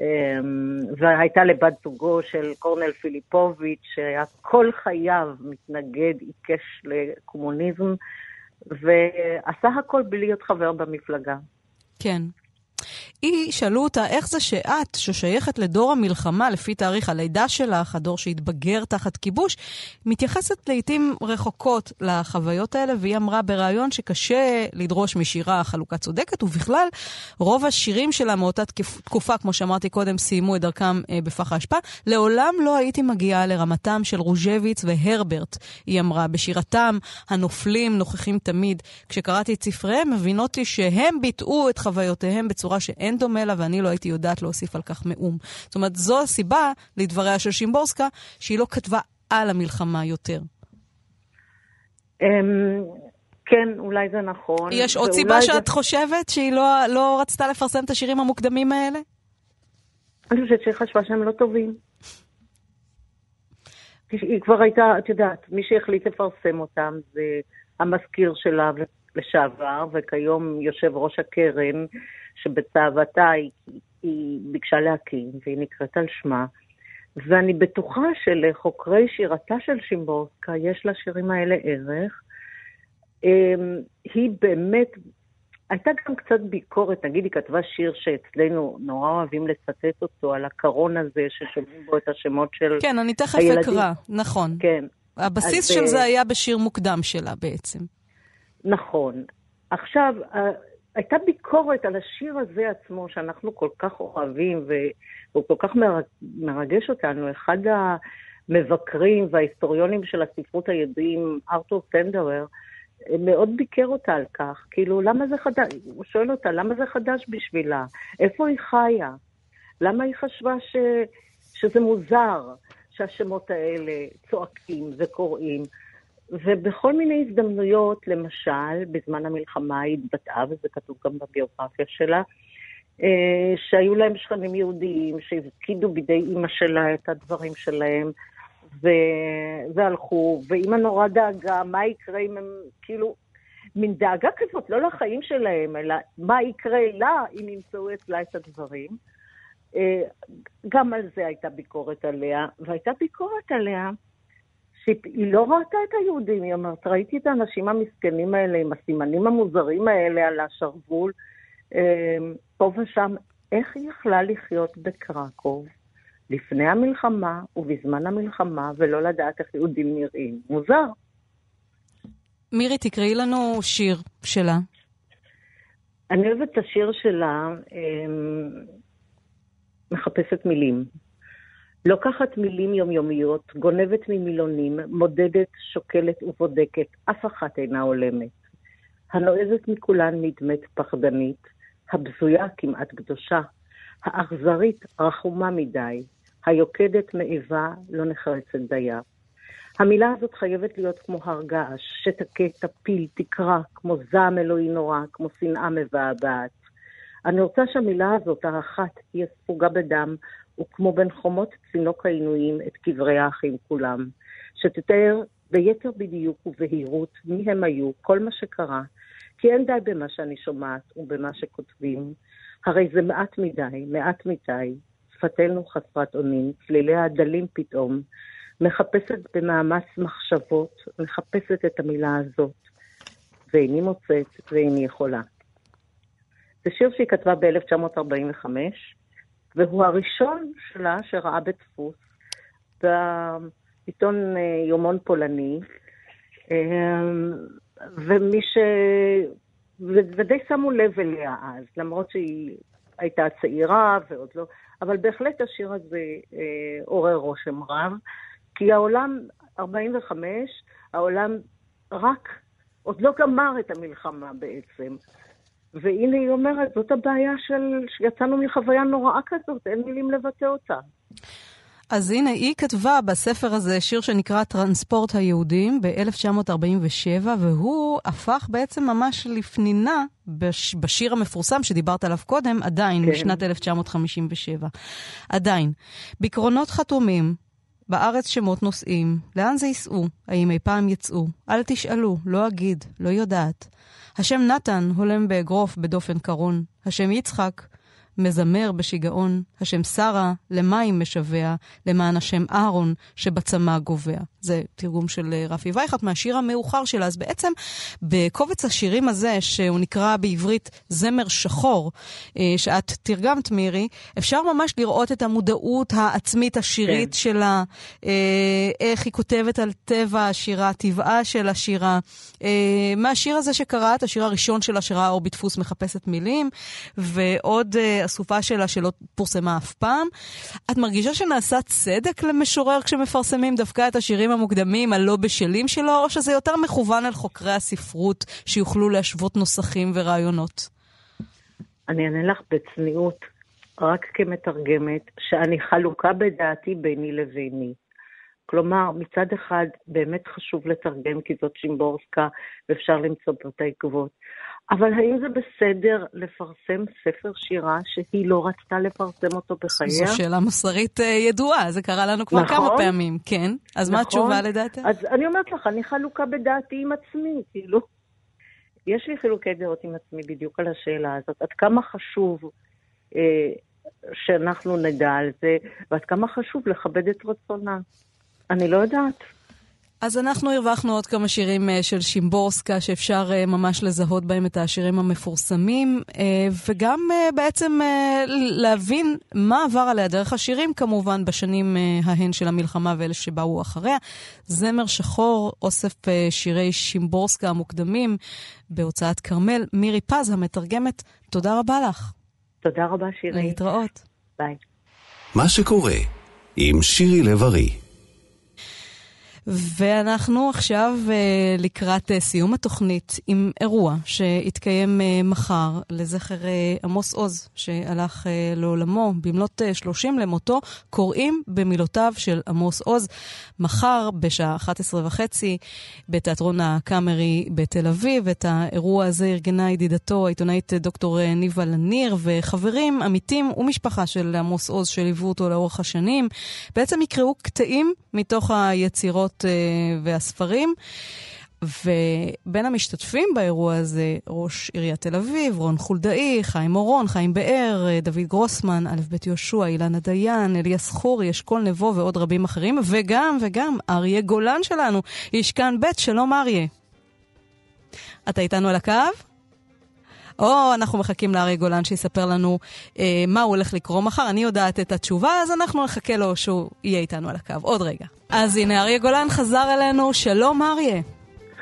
אמ, והייתה לבת זוגו של קורנל פיליפוביץ', שהיה כל חייו מתנגד עיקש לקומוניזם, ועשה הכל בלי להיות חבר במפלגה. כן. היא, שאלו אותה, איך זה שאת, ששייכת לדור המלחמה, לפי תאריך הלידה שלך, הדור שהתבגר תחת כיבוש, מתייחסת לעיתים רחוקות לחוויות האלה, והיא אמרה בריאיון שקשה לדרוש משירה חלוקה צודקת, ובכלל, רוב השירים שלה מאותה תקופה, כמו שאמרתי קודם, סיימו את דרכם אה, בפח האשפה. לעולם לא הייתי מגיעה לרמתם של רוז'ביץ והרברט, היא אמרה, בשירתם הנופלים נוכחים תמיד. כשקראתי את ספריהם, מבינות לי שהם ביטאו את חוויותיהם בצורה שאין דומה לה, ואני לא הייתי יודעת להוסיף על כך מאום. זאת אומרת, זו הסיבה, לדבריה של שימבורסקה, שהיא לא כתבה על המלחמה יותר. אמ, כן, אולי זה נכון. יש עוד סיבה שאת זה... חושבת שהיא לא, לא רצתה לפרסם את השירים המוקדמים האלה? אני חושבת שהיא חשבה שהם לא טובים. היא כבר הייתה, את יודעת, מי שהחליט לפרסם אותם זה המזכיר שלה לשעבר, וכיום יושב ראש הקרן, שבצוואתה היא, היא ביקשה להקים, והיא נקראת על שמה. ואני בטוחה שלחוקרי שירתה של שימבורסקה יש לשירים האלה ערך. אמ, היא באמת הייתה גם קצת ביקורת, נגיד היא כתבה שיר שאצלנו נורא אוהבים לצטט אותו, על הקרון הזה ששומעים בו את השמות של הילדים. כן, אני תכף אקרא, נכון. כן. הבסיס של זה היה בשיר מוקדם שלה בעצם. נכון. עכשיו, הייתה ביקורת על השיר הזה עצמו, שאנחנו כל כך אוהבים, והוא כל כך מרגש אותנו. אחד המבקרים וההיסטוריונים של הספרות הידועים, ארתור סנדרר, מאוד ביקר אותה על כך. כאילו, למה זה חדש? הוא שואל אותה, למה זה חדש בשבילה? איפה היא חיה? למה היא חשבה ש... שזה מוזר שהשמות האלה צועקים וקוראים? ובכל מיני הזדמנויות, למשל, בזמן המלחמה היא התבטאה, וזה כתוב גם בביוגרפיה שלה, אה, שהיו להם שכנים יהודיים שהפקידו בידי אימא שלה את הדברים שלהם, ו... והלכו, ואימא נורא דאגה, מה יקרה אם הם, כאילו, מין דאגה כזאת, לא לחיים שלהם, אלא מה יקרה לה אם ימצאו אצלה את הדברים. אה, גם על זה הייתה ביקורת עליה, והייתה ביקורת עליה שהיא לא ראתה את היהודים, היא אומרת, ראיתי את האנשים המסכנים האלה עם הסימנים המוזרים האלה על השרוול, אה, פה ושם, איך היא יכלה לחיות בקרקוב לפני המלחמה ובזמן המלחמה ולא לדעת איך יהודים נראים? מוזר. מירי, תקראי לנו שיר שלה. אני אוהבת את השיר שלה, אה, מחפשת מילים. לוקחת מילים יומיומיות, גונבת ממילונים, מודדת, שוקלת ובודקת, אף אחת אינה הולמת. הנועזת מכולן נדמת פחדנית, הבזויה כמעט קדושה, האכזרית רחומה מדי, היוקדת מאיבה לא נחרצת דייה. המילה הזאת חייבת להיות כמו הר געש, שתכה, תפיל, תקרא, כמו זעם אלוהי נורא, כמו שנאה מבעבעת. אני רוצה שהמילה הזאת, האחת, תהיה ספוגה בדם, וכמו בין חומות צינוק העינויים את קברי האחים כולם, שתתאר ביתר בדיוק ובהירות מי הם היו, כל מה שקרה, כי אין די במה שאני שומעת ובמה שכותבים, הרי זה מעט מדי, מעט מדי, שפתנו חסרת אונים, צליליה דלים פתאום, מחפשת במאמץ מחשבות, מחפשת את המילה הזאת, ואיני מוצאת ואיני יכולה. זה שיר שהיא כתבה ב-1945, והוא הראשון שלה שראה בדפוס בעיתון אה, יומון פולני, אה, ומי ש... ודי שמו לב אליה אז, למרות שהיא הייתה צעירה ועוד לא, אבל בהחלט השיר הזה אה, עורר רושם רב, כי העולם, 45, העולם רק, עוד לא גמר את המלחמה בעצם. והנה היא אומרת, זאת הבעיה של, שיצאנו מחוויה נוראה כזאת, אין מילים לבטא אותה. אז הנה, היא כתבה בספר הזה שיר שנקרא טרנספורט היהודים ב-1947, והוא הפך בעצם ממש לפנינה בש, בשיר המפורסם שדיברת עליו קודם, עדיין, כן. משנת 1957. עדיין. בקרונות חתומים, בארץ שמות נוסעים, לאן זה ייסעו? האם אי פעם יצאו? אל תשאלו, לא אגיד, לא יודעת. השם נתן הולם באגרוף בדופן קרון. השם יצחק מזמר בשיגעון, השם שרה למים משווע, למען השם אהרון שבצמא גובע. זה תרגום של אה, רפי וייכט מהשיר המאוחר שלה. אז בעצם בקובץ השירים הזה, שהוא נקרא בעברית זמר שחור, אה, שאת תרגמת, מירי, אפשר ממש לראות את המודעות העצמית השירית כן. שלה, אה, איך היא כותבת על טבע השירה, טבעה של השירה. מהשיר הזה שקראת, השיר הראשון שלה שראה אור בדפוס מחפשת מילים, ועוד אסופה שלה שלא פורסמה אף פעם. את מרגישה שנעשה צדק למשורר כשמפרסמים דווקא את השירים המוקדמים הלא בשלים שלו, או שזה יותר מכוון אל חוקרי הספרות שיוכלו להשוות נוסחים ורעיונות? אני אענה לך בצניעות, רק כמתרגמת, שאני חלוקה בדעתי ביני לביני. כלומר, מצד אחד באמת חשוב לתרגם כי זאת שימבורסקה ואפשר למצוא בו את העקבות. אבל האם זה בסדר לפרסם ספר שירה שהיא לא רצתה לפרסם אותו בחייה? זו שאלה מוסרית אה, ידועה, זה קרה לנו כבר נכון, כמה פעמים, כן. אז נכון, מה התשובה לדעתך? אז אני אומרת לך, אני חלוקה בדעתי עם עצמי, כאילו. יש לי חילוקי דעות עם עצמי בדיוק על השאלה הזאת. עד כמה חשוב אה, שאנחנו נדע על זה, ועד כמה חשוב לכבד את רצונה. אני לא יודעת. אז אנחנו הרווחנו עוד כמה שירים אה, של שימבורסקה שאפשר אה, ממש לזהות בהם את השירים המפורסמים, אה, וגם בעצם להבין מה עבר עליה דרך השירים, כמובן, בשנים ההן של המלחמה ואלה שבאו אחריה. זמר שחור, אוסף שירי שימבורסקה המוקדמים בהוצאת כרמל. מירי פז, המתרגמת, תודה רבה לך. תודה רבה, שירי. להתראות. ביי. מה שקורה עם שירי לב-ארי ואנחנו עכשיו uh, לקראת uh, סיום התוכנית עם אירוע שיתקיים uh, מחר לזכר עמוס עוז, שהלך לעולמו במלאת uh, 30 למותו, קוראים במילותיו של עמוס עוז. מחר בשעה 11 וחצי בתיאטרון הקאמרי בתל אביב. את האירוע הזה ארגנה ידידתו, העיתונאית דוקטור ניבה לניר, וחברים, עמיתים ומשפחה של עמוס עוז שליוו אותו לאורך השנים. בעצם יקראו קטעים מתוך היצירות הספרות אה, והספרים. ובין המשתתפים באירוע הזה, ראש עיריית תל אביב, רון חולדאי, חיים אורון, חיים באר, אה, דוד גרוסמן, א' ב' יהושע, אילנה דיין, אליאס חורי, אשכול נבו ועוד רבים אחרים, וגם, וגם, אריה גולן שלנו, איש כאן ב', שלום אריה. אתה איתנו על הקו? או אנחנו מחכים לאריה גולן שיספר לנו אה, מה הוא הולך לקרוא מחר. אני יודעת את התשובה, אז אנחנו נחכה לו שהוא יהיה איתנו על הקו. עוד רגע. אז הנה, אריה גולן חזר אלינו. שלום, אריה.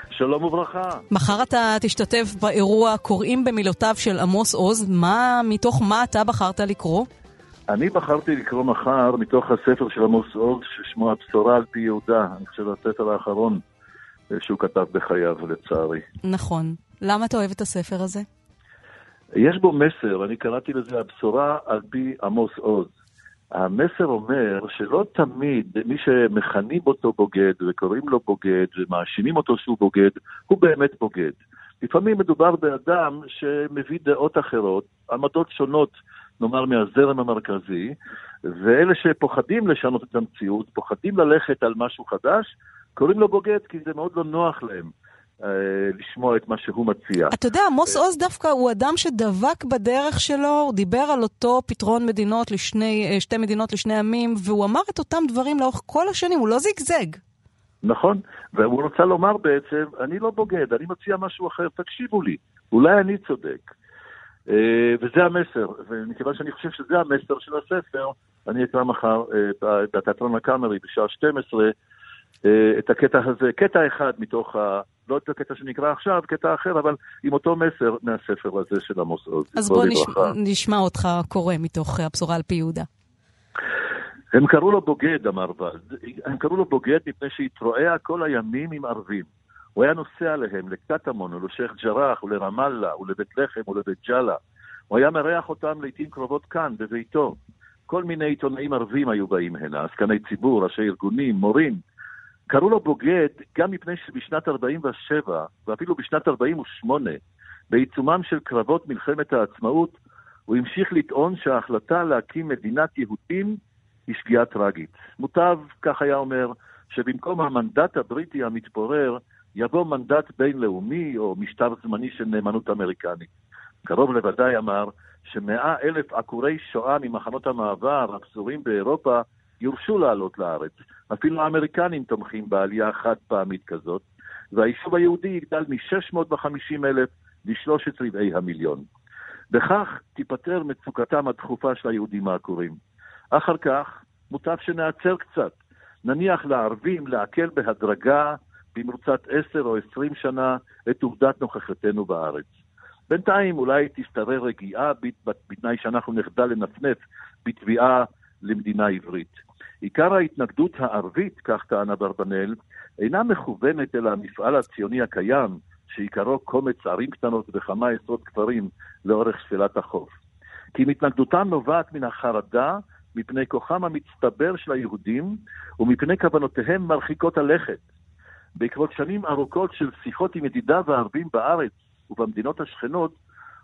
שלום וברכה. מחר אתה תשתתף באירוע קוראים במילותיו של עמוס עוז. מה, מתוך מה אתה בחרת לקרוא? אני בחרתי לקרוא מחר מתוך הספר של עמוס עוז, ששמו הבשורה על פי יהודה. אני חושב הספר האחרון אה, שהוא כתב בחייו, לצערי. נכון. למה אתה אוהב את הספר הזה? יש בו מסר, אני קראתי לזה הבשורה על פי עמוס עוז. המסר אומר שלא תמיד מי שמכנים אותו בוגד וקוראים לו בוגד ומאשימים אותו שהוא בוגד, הוא באמת בוגד. לפעמים מדובר באדם שמביא דעות אחרות, עמדות שונות, נאמר, מהזרם המרכזי, ואלה שפוחדים לשנות את המציאות, פוחדים ללכת על משהו חדש, קוראים לו בוגד כי זה מאוד לא נוח להם. אה, לשמוע את מה שהוא מציע. אתה יודע, עמוס עוז דווקא הוא אדם שדבק בדרך שלו, הוא דיבר על אותו פתרון מדינות לשני, אה, שתי מדינות לשני עמים, והוא אמר את אותם דברים לאורך כל השנים, הוא לא זיגזג. נכון, והוא רוצה לומר בעצם, אני לא בוגד, אני מציע משהו אחר, תקשיבו לי, אולי אני צודק. אה, וזה המסר, ומכיוון שאני חושב שזה המסר של הספר, אני אקרא מחר בתיאטרון הקאמרי בשעה 12 את הקטע הזה, קטע אחד מתוך ה... לא את הקטע שנקרא עכשיו, קטע אחר, אבל עם אותו מסר מהספר הזה של עמוס עוז. אז בוא נשמע, נשמע אותך קורא מתוך הבשורה על פי יהודה. הם קראו לו בוגד, אמר ולד. הם קראו לו בוגד מפני שהתרועע כל הימים עם ערבים. הוא היה נוסע עליהם לקטמון ולשייח' ג'ראח ולרמאללה ולבית לחם ולבית ג'אלה. הוא היה מארח אותם לעיתים קרובות כאן, בביתו. כל מיני עיתונאים ערבים היו באים הנה, עסקני ציבור, ראשי ארגונים, מורים. קראו לו בוגד גם מפני שבשנת 47' ואפילו בשנת 48' בעיצומם של קרבות מלחמת העצמאות, הוא המשיך לטעון שההחלטה להקים מדינת יהודים היא שגיאה טרגית. מוטב, כך היה אומר, שבמקום המנדט הבריטי המתפורר, יבוא מנדט בינלאומי או משטר זמני של נאמנות אמריקנית. קרוב לוודאי אמר שמאה אלף עקורי שואה ממחנות המעבר הפזורים באירופה יורשו לעלות לארץ. אפילו האמריקנים תומכים בעלייה חד פעמית כזאת, והיישוב היהודי יגדל מ-650 אלף לשלושת רבעי המיליון. בכך תיפתר מצוקתם הדחופה של היהודים העקורים. אחר כך מוטב שנעצר קצת. נניח לערבים לעכל בהדרגה במרוצת עשר או עשרים שנה את עובדת נוכחותנו בארץ. בינתיים אולי תשתרר רגיעה בתנאי שאנחנו נחדל לנפנף בתביעה למדינה עברית. עיקר ההתנגדות הערבית, כך טען אברבנאל, אינה מכוונת אל המפעל הציוני הקיים, שעיקרו קומץ ערים קטנות וכמה עשרות כפרים לאורך שפלת החוף. כי התנגדותם נובעת מן החרדה מפני כוחם המצטבר של היהודים ומפני כוונותיהם מרחיקות הלכת. בעקבות שנים ארוכות של שיחות עם ידידיו הערבים בארץ ובמדינות השכנות,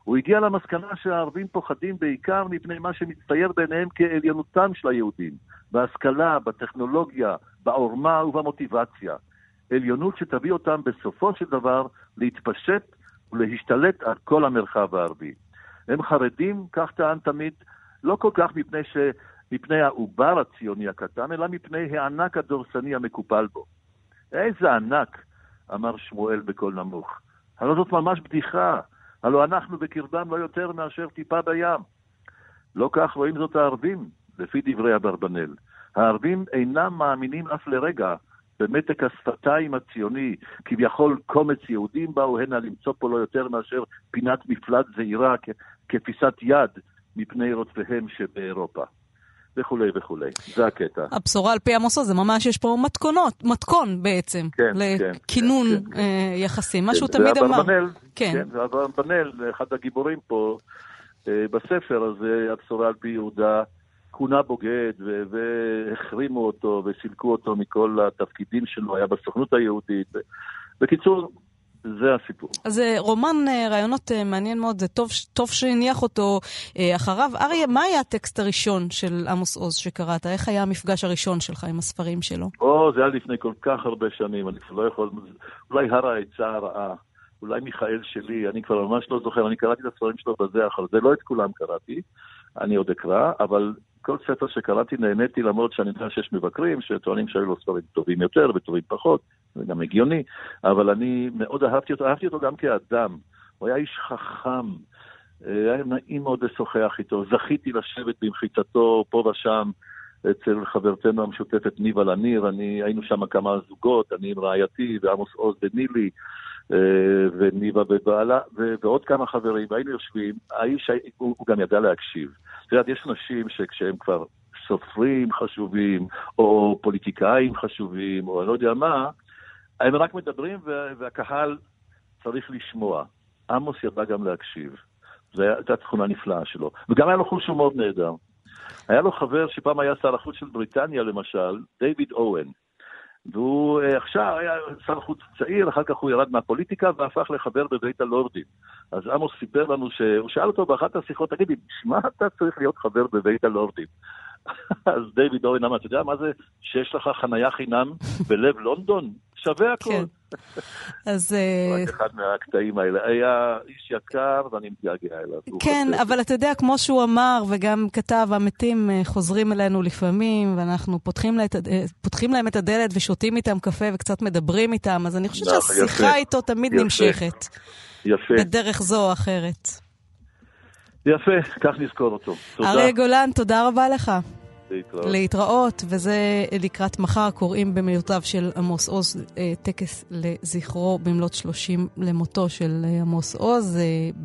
הוא הגיע למסקנה שהערבים פוחדים בעיקר מפני מה שמצטייר בעיניהם כעליונותם של היהודים, בהשכלה, בטכנולוגיה, בעורמה ובמוטיבציה. עליונות שתביא אותם בסופו של דבר להתפשט ולהשתלט על כל המרחב הערבי. הם חרדים, כך טען תמיד, לא כל כך מפני, ש... מפני העובר הציוני הקטן, אלא מפני הענק הדורסני המקופל בו. איזה ענק, אמר שמואל בקול נמוך. הלוא זאת ממש בדיחה. הלוא אנחנו בקרבם לא יותר מאשר טיפה בים. לא כך רואים זאת הערבים, לפי דברי אברבנאל. הערבים אינם מאמינים אף לרגע במתק השפתיים הציוני, כביכול קומץ יהודים באו הנה למצוא פה לא יותר מאשר פינת מפלט זעירה כפיסת יד מפני רודפיהם שבאירופה. וכולי וכולי. זה הקטע. הבשורה על פי עמוסו זה ממש, יש פה מתכונות, מתכון בעצם, כן, לכינון כן, כן, כן. יחסים, מה שהוא תמיד אמר. כן, כן, זה אברבנאל, אחד הגיבורים פה אה, בספר הזה, הבשורה על פי יהודה. כונה בוגד והחרימו אותו וסילקו אותו מכל התפקידים שלו, היה בסוכנות היהודית. בקיצור, זה הסיפור. אז אה, רומן אה, רעיונות אה, מעניין מאוד, זה טוב, טוב שהניח אותו אחריו. אריה, מה היה הטקסט הראשון של עמוס עוז שקראת? איך היה המפגש הראשון שלך עם הספרים שלו? או, זה היה לפני כל כך הרבה שנים, אני כבר לא יכול... אולי הר העצה הרעה, אולי מיכאל שלי, אני כבר ממש לא זוכר, אני קראתי את הספרים שלו בזה אחר זה, לא את כולם קראתי, אני עוד אקרא, אבל כל ספר שקראתי נהניתי למרות שאני יודע שיש מבקרים שטוענים שהיו לו ספרים טובים יותר וטובים פחות, זה גם הגיוני, אבל אני מאוד אהבתי אותו, אהבתי אותו גם כאדם. הוא היה איש חכם, אה, היה נעים מאוד לשוחח איתו, זכיתי לשבת במחיצתו פה ושם אצל חברתנו המשותפת ניבה לניר, אני, היינו שם כמה זוגות, אני עם רעייתי ועמוס עוז ונילי. אה, וניבה בבעלה, ועוד כמה חברים, והיינו יושבים, האיש, הוא, גם ידע להקשיב. את יודעת, יש אנשים שכשהם כבר סופרים חשובים, או פוליטיקאים חשובים, או אני לא יודע מה, הם רק מדברים והקהל צריך לשמוע. עמוס ידע גם להקשיב. זו הייתה תכונה נפלאה שלו. וגם היה לו חוש הומור נהדר. היה לו חבר שפעם היה שר החוץ של בריטניה, למשל, דיוויד אוהן. והוא אה, עכשיו היה שר חוץ צעיר, אחר כך הוא ירד מהפוליטיקה והפך לחבר בבית הלורדים. אז עמוס סיפר לנו שהוא שאל אותו באחת השיחות, תגידי, בשביל מה אתה צריך להיות חבר בבית הלורדים? אז דיוויד אורן אמר, אתה יודע מה זה שיש לך חנייה חינם בלב לונדון? שווה הכל. כן. אז... רק אה, אחד מהקטעים האלה. היה איש יקר ואני מתגעגע אליו. כן, אבל אתה יודע, כמו שהוא אמר וגם כתב, המתים אה, חוזרים אלינו לפעמים, ואנחנו פותחים, אה, פותחים להם את הדלת ושותים איתם קפה וקצת מדברים איתם, אז אני חושבת שהשיחה איתו תמיד נמשכת. יפה. בדרך זו או אחרת. יפה, כך נזכור אותו. תודה. אריה גולן, תודה רבה לך. להתראות. להתראות, וזה לקראת מחר, קוראים במילותיו של עמוס עוז, אה, טקס לזכרו במלאת 30 למותו של אה, עמוס עוז אה,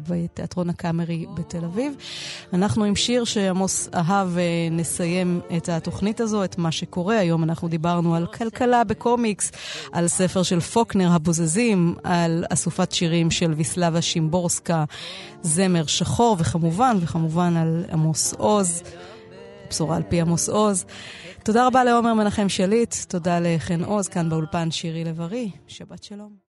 בתיאטרון הקאמרי בתל אביב. אנחנו עם שיר שעמוס אהב נסיים את התוכנית הזו, את מה שקורה. היום אנחנו דיברנו על כלכלה בקומיקס, על ספר של פוקנר, הבוזזים, על אסופת שירים של ויסלבה שימבורסקה, זמר שחור, וכמובן, וכמובן על עמוס עוז. בשורה על פי עמוס עוז. תודה רבה לעומר מנחם שליט, תודה לחן עוז, כאן באולפן שירי לב-ארי. שבת שלום.